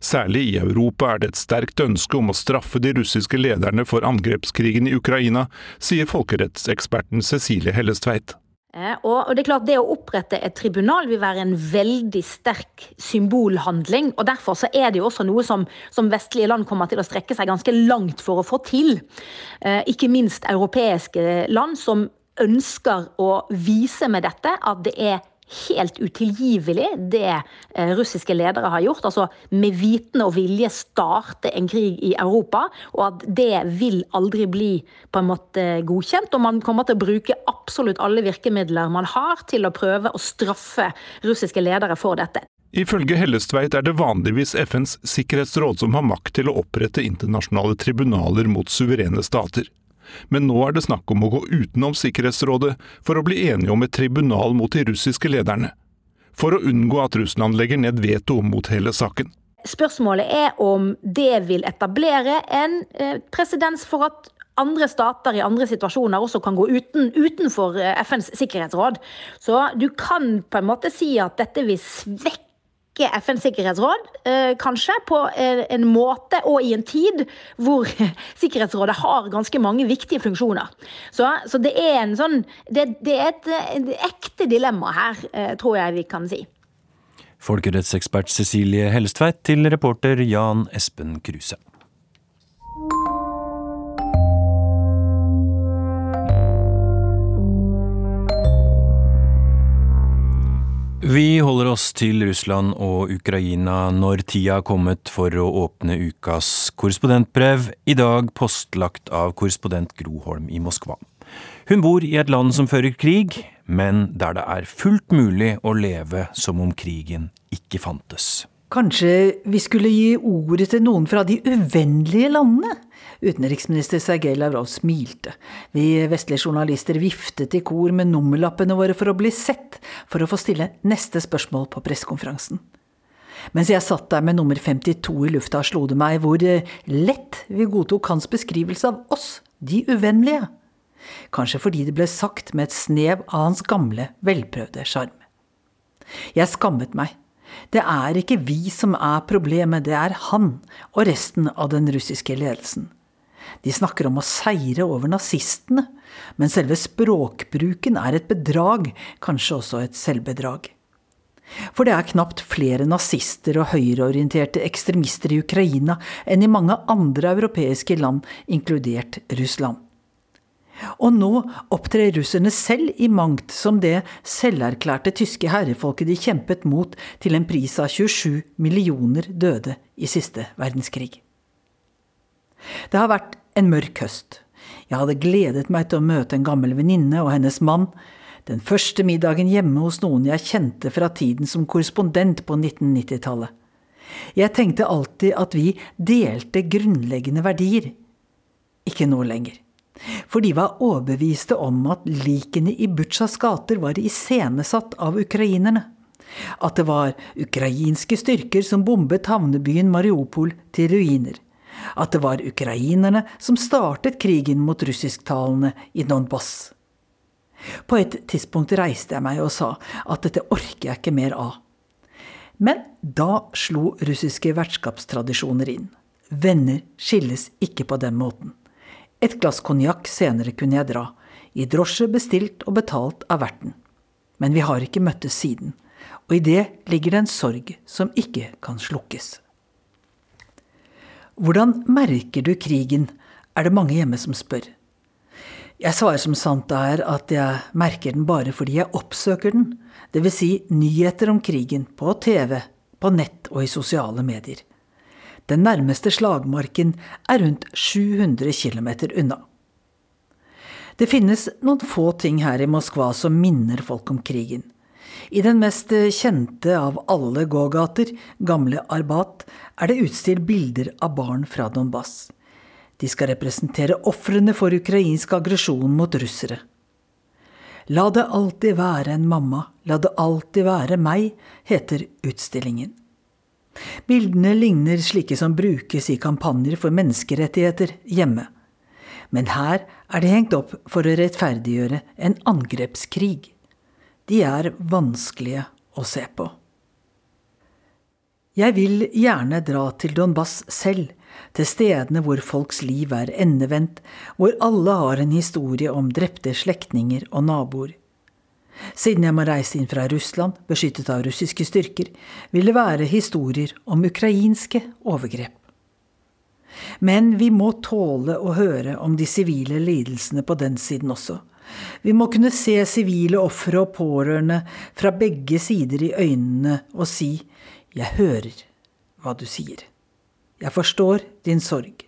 Særlig i Europa er det et sterkt ønske om å straffe de russiske lederne for angrepskrigen i Ukraina, sier folkerettseksperten Cecilie Hellestveit. Eh, og det er klart det å opprette et tribunal vil være en veldig sterk symbolhandling. og Derfor så er det jo også noe som, som vestlige land kommer til å strekke seg ganske langt for å få til. Eh, ikke minst europeiske land som ønsker å vise med dette at det er helt utilgivelig, det eh, russiske ledere har gjort. Altså med vitende og vilje starte en krig i Europa. Og at det vil aldri bli på en måte godkjent. Og man kommer til å bruke absolutt alle virkemidler man har til å prøve å straffe russiske ledere for dette. Ifølge Hellestveit er det vanligvis FNs sikkerhetsråd som har makt til å opprette internasjonale tribunaler mot suverene stater men nå er det snakk om å gå utenom Sikkerhetsrådet for å bli enige om et tribunal mot de russiske lederne. For å unngå at Russland legger ned veto mot hele saken. Spørsmålet er om det vil etablere en eh, presedens for at andre stater i andre situasjoner også kan gå uten, utenfor eh, FNs sikkerhetsråd. Så du kan på en måte si at dette vil svekke svekke FNs sikkerhetsråd, eh, kanskje, på en måte og i en tid hvor Sikkerhetsrådet har ganske mange viktige funksjoner. Så, så det er en sånn det, det er et, et, ekte dilemma her, eh, tror jeg vi kan si. Folkerettsekspert Cecilie Hellestveit til reporter Jan Espen Kruse. Vi holder oss til Russland og Ukraina når tida er kommet for å åpne ukas korrespondentbrev, i dag postlagt av korrespondent Gro Holm i Moskva. Hun bor i et land som fører krig, men der det er fullt mulig å leve som om krigen ikke fantes. Kanskje vi skulle gi ordet til noen fra de uvennlige landene? Utenriksminister Sergej Lavrov smilte. Vi vestlige journalister viftet i kor med nummerlappene våre for å bli sett, for å få stille neste spørsmål på pressekonferansen. Mens jeg satt der med nummer 52 i lufta, slo det meg hvor lett vi godtok hans beskrivelse av oss, de uvennlige. Kanskje fordi det ble sagt med et snev av hans gamle, velprøvde sjarm. Jeg skammet meg. Det er ikke vi som er problemet, det er han og resten av den russiske ledelsen. De snakker om å seire over nazistene, men selve språkbruken er et bedrag, kanskje også et selvbedrag. For det er knapt flere nazister og høyreorienterte ekstremister i Ukraina enn i mange andre europeiske land, inkludert Russland. Og nå opptrer russerne selv i mangt som det selverklærte tyske herrefolket de kjempet mot til en pris av 27 millioner døde i siste verdenskrig. Det har vært en mørk høst. Jeg hadde gledet meg til å møte en gammel venninne og hennes mann. Den første middagen hjemme hos noen jeg kjente fra tiden som korrespondent på 1990-tallet. Jeg tenkte alltid at vi delte grunnleggende verdier. Ikke nå lenger. For de var overbeviste om at likene i Butsjas gater var iscenesatt av ukrainerne. At det var ukrainske styrker som bombet havnebyen Mariupol til ruiner at det var ukrainerne som startet krigen mot russisktalende i Donbas. På et tidspunkt reiste jeg meg og sa at dette orker jeg ikke mer av. Men da slo russiske vertskapstradisjoner inn. Venner skilles ikke på den måten. Et glass konjakk senere kunne jeg dra, i drosje bestilt og betalt av verten. Men vi har ikke møttes siden, og i det ligger det en sorg som ikke kan slukkes. Hvordan merker du krigen, er det mange hjemme som spør. Jeg svarer som sant er at jeg merker den bare fordi jeg oppsøker den, dvs. Si nyheter om krigen på TV, på nett og i sosiale medier. Den nærmeste slagmarken er rundt 700 km unna. Det finnes noen få ting her i Moskva som minner folk om krigen. I den mest kjente av alle gågater, Gamle Arbat, er det utstilt bilder av barn fra Donbass. De skal representere ofrene for ukrainsk aggresjon mot russere. La det alltid være en mamma, la det alltid være meg, heter utstillingen. Bildene ligner slike som brukes i kampanjer for menneskerettigheter hjemme. Men her er de hengt opp for å rettferdiggjøre en angrepskrig de er vanskelige å se på. Jeg vil gjerne dra til Donbass selv, til stedene hvor folks liv er endevendt, hvor alle har en historie om drepte slektninger og naboer. Siden jeg må reise inn fra Russland, beskyttet av russiske styrker, vil det være historier om ukrainske overgrep. Men vi må tåle å høre om de sivile lidelsene på den siden også. Vi må kunne se sivile ofre og pårørende fra begge sider i øynene og si 'Jeg hører hva du sier'. Jeg forstår din sorg.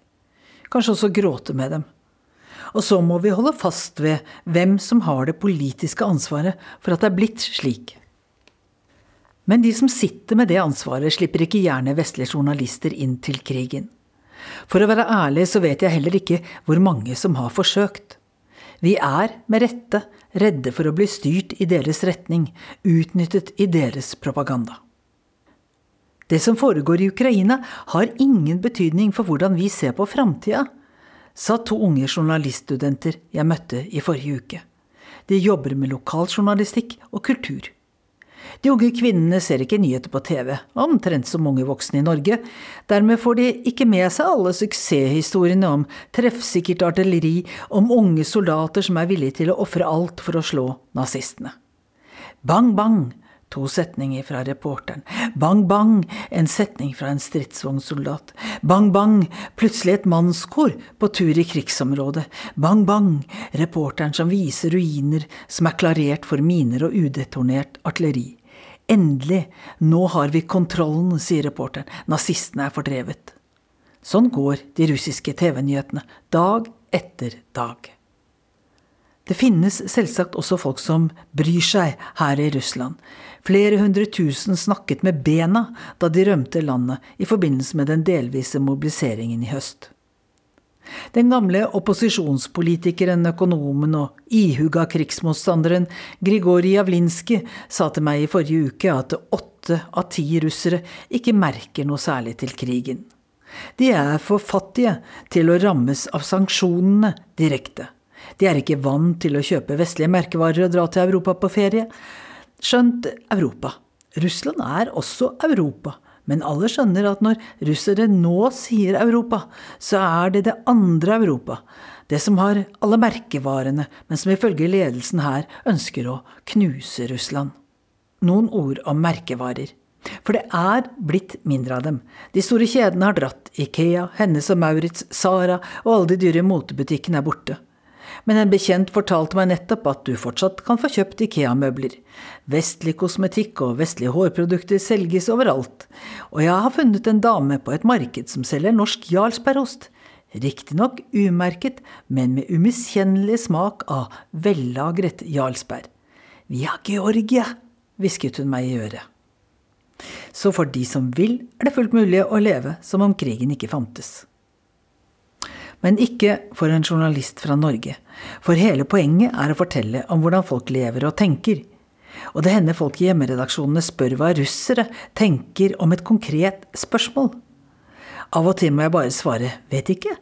Kanskje også gråte med dem. Og så må vi holde fast ved hvem som har det politiske ansvaret for at det er blitt slik. Men de som sitter med det ansvaret, slipper ikke gjerne vestlige journalister inn til krigen. For å være ærlig så vet jeg heller ikke hvor mange som har forsøkt. Vi er, med rette, redde for å bli styrt i deres retning, utnyttet i deres propaganda. Det som foregår i Ukraina, har ingen betydning for hvordan vi ser på framtida, sa to unge journaliststudenter jeg møtte i forrige uke. De jobber med lokaljournalistikk og kultur. De unge kvinnene ser ikke nyheter på TV, omtrent som unge voksne i Norge. Dermed får de ikke med seg alle suksesshistoriene om treffsikkert artilleri, om unge soldater som er villige til å ofre alt for å slå nazistene. Bang, bang, to setninger fra reporteren. Bang, bang, en setning fra en stridsvognsoldat. Bang, bang, plutselig et mannskor på tur i krigsområdet. Bang, bang, reporteren som viser ruiner som er klarert for miner og udetonert artilleri. Endelig, nå har vi kontrollen, sier reporteren. Nazistene er fordrevet. Sånn går de russiske TV-nyhetene, dag etter dag. Det finnes selvsagt også folk som bryr seg her i Russland. Flere hundre tusen snakket med bena da de rømte landet i forbindelse med den delvise mobiliseringen i høst. Den gamle opposisjonspolitikeren, økonomen og ihuga krigsmotstanderen Grigorij Javlinskij sa til meg i forrige uke at åtte av ti russere ikke merker noe særlig til krigen. De er for fattige til å rammes av sanksjonene direkte. De er ikke vant til å kjøpe vestlige merkevarer og dra til Europa på ferie. Skjønt Europa. Russland er også Europa. Men alle skjønner at når russere nå sier Europa, så er det det andre Europa. Det som har alle merkevarene, men som ifølge ledelsen her ønsker å knuse Russland. Noen ord om merkevarer. For det er blitt mindre av dem. De store kjedene har dratt. Ikea, Hennes og Maurits, Sara og alle de dyre motebutikkene er borte men en bekjent fortalte meg nettopp at du fortsatt kan få kjøpt Ikea-møbler. Vestlig kosmetikk og vestlige hårprodukter selges overalt, og jeg har funnet en dame på et marked som selger norsk jarlsbergost. Riktignok umerket, men med umiskjennelig smak av vellagret jarlsberg. Via Georgia, hvisket hun meg i øret. Så for de som vil, er det fullt mulig å leve som om krigen ikke fantes. Men ikke for en journalist fra Norge. For hele poenget er å fortelle om hvordan folk lever og tenker. Og det hender folk i hjemmeredaksjonene spør hva russere tenker om et konkret spørsmål. Av og til må jeg bare svare vet ikke.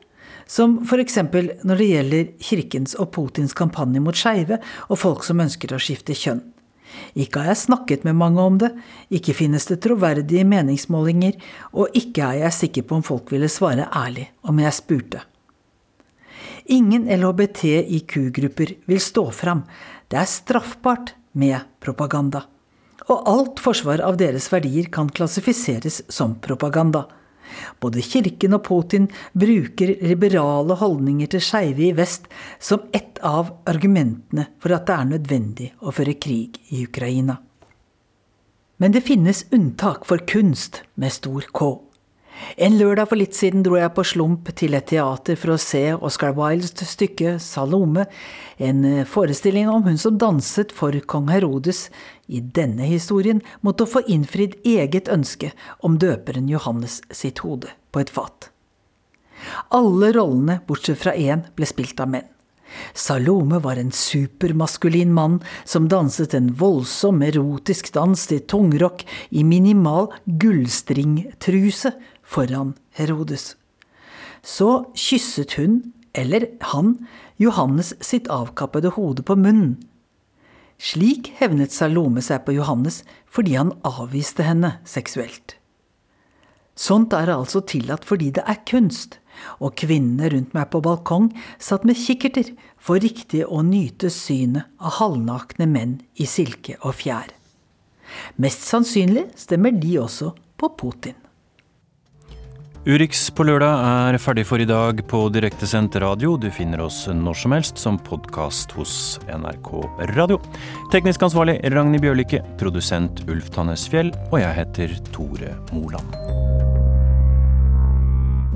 Som f.eks. når det gjelder kirkens og Putins kampanje mot skeive og folk som ønsker å skifte kjønn. Ikke har jeg snakket med mange om det, ikke finnes det troverdige meningsmålinger, og ikke er jeg sikker på om folk ville svare ærlig om jeg spurte. Ingen LHBTIQ-grupper vil stå fram. Det er straffbart med propaganda. Og alt forsvar av deres verdier kan klassifiseres som propaganda. Både Kirken og Putin bruker liberale holdninger til skeive i vest som ett av argumentene for at det er nødvendig å føre krig i Ukraina. Men det finnes unntak for kunst med stor K. En lørdag for litt siden dro jeg på slump til et teater for å se Oscar Wildes stykke Salome, en eh, forestilling om hun som danset for kong Herodes. I denne historien måtte få innfridd eget ønske om døperen Johannes sitt hode på et fat. Alle rollene, bortsett fra én, ble spilt av menn. Salome var en supermaskulin mann som danset en voldsom erotisk dans til tungrock i minimal gullstringtruse foran Herodes. Så kysset hun, eller han, Johannes sitt avkappede hode på munnen. Slik hevnet Salome seg på Johannes fordi han avviste henne seksuelt. Sånt er altså tillatt fordi det er kunst. og kvinnene rundt meg på balkong satt med kikkerter for riktig å nyte synet av halvnakne menn i silke og fjær. Mest sannsynlig stemmer de også på Putin. Urix på lørdag er ferdig for i dag på direktesendt radio. Du finner oss når som helst som podkast hos NRK Radio. Teknisk ansvarlig Ragnhild Bjørlikke, produsent Ulf Tannes Fjell, og jeg heter Tore Moland.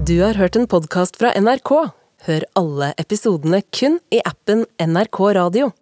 Du har hørt en podkast fra NRK. Hør alle episodene kun i appen NRK Radio.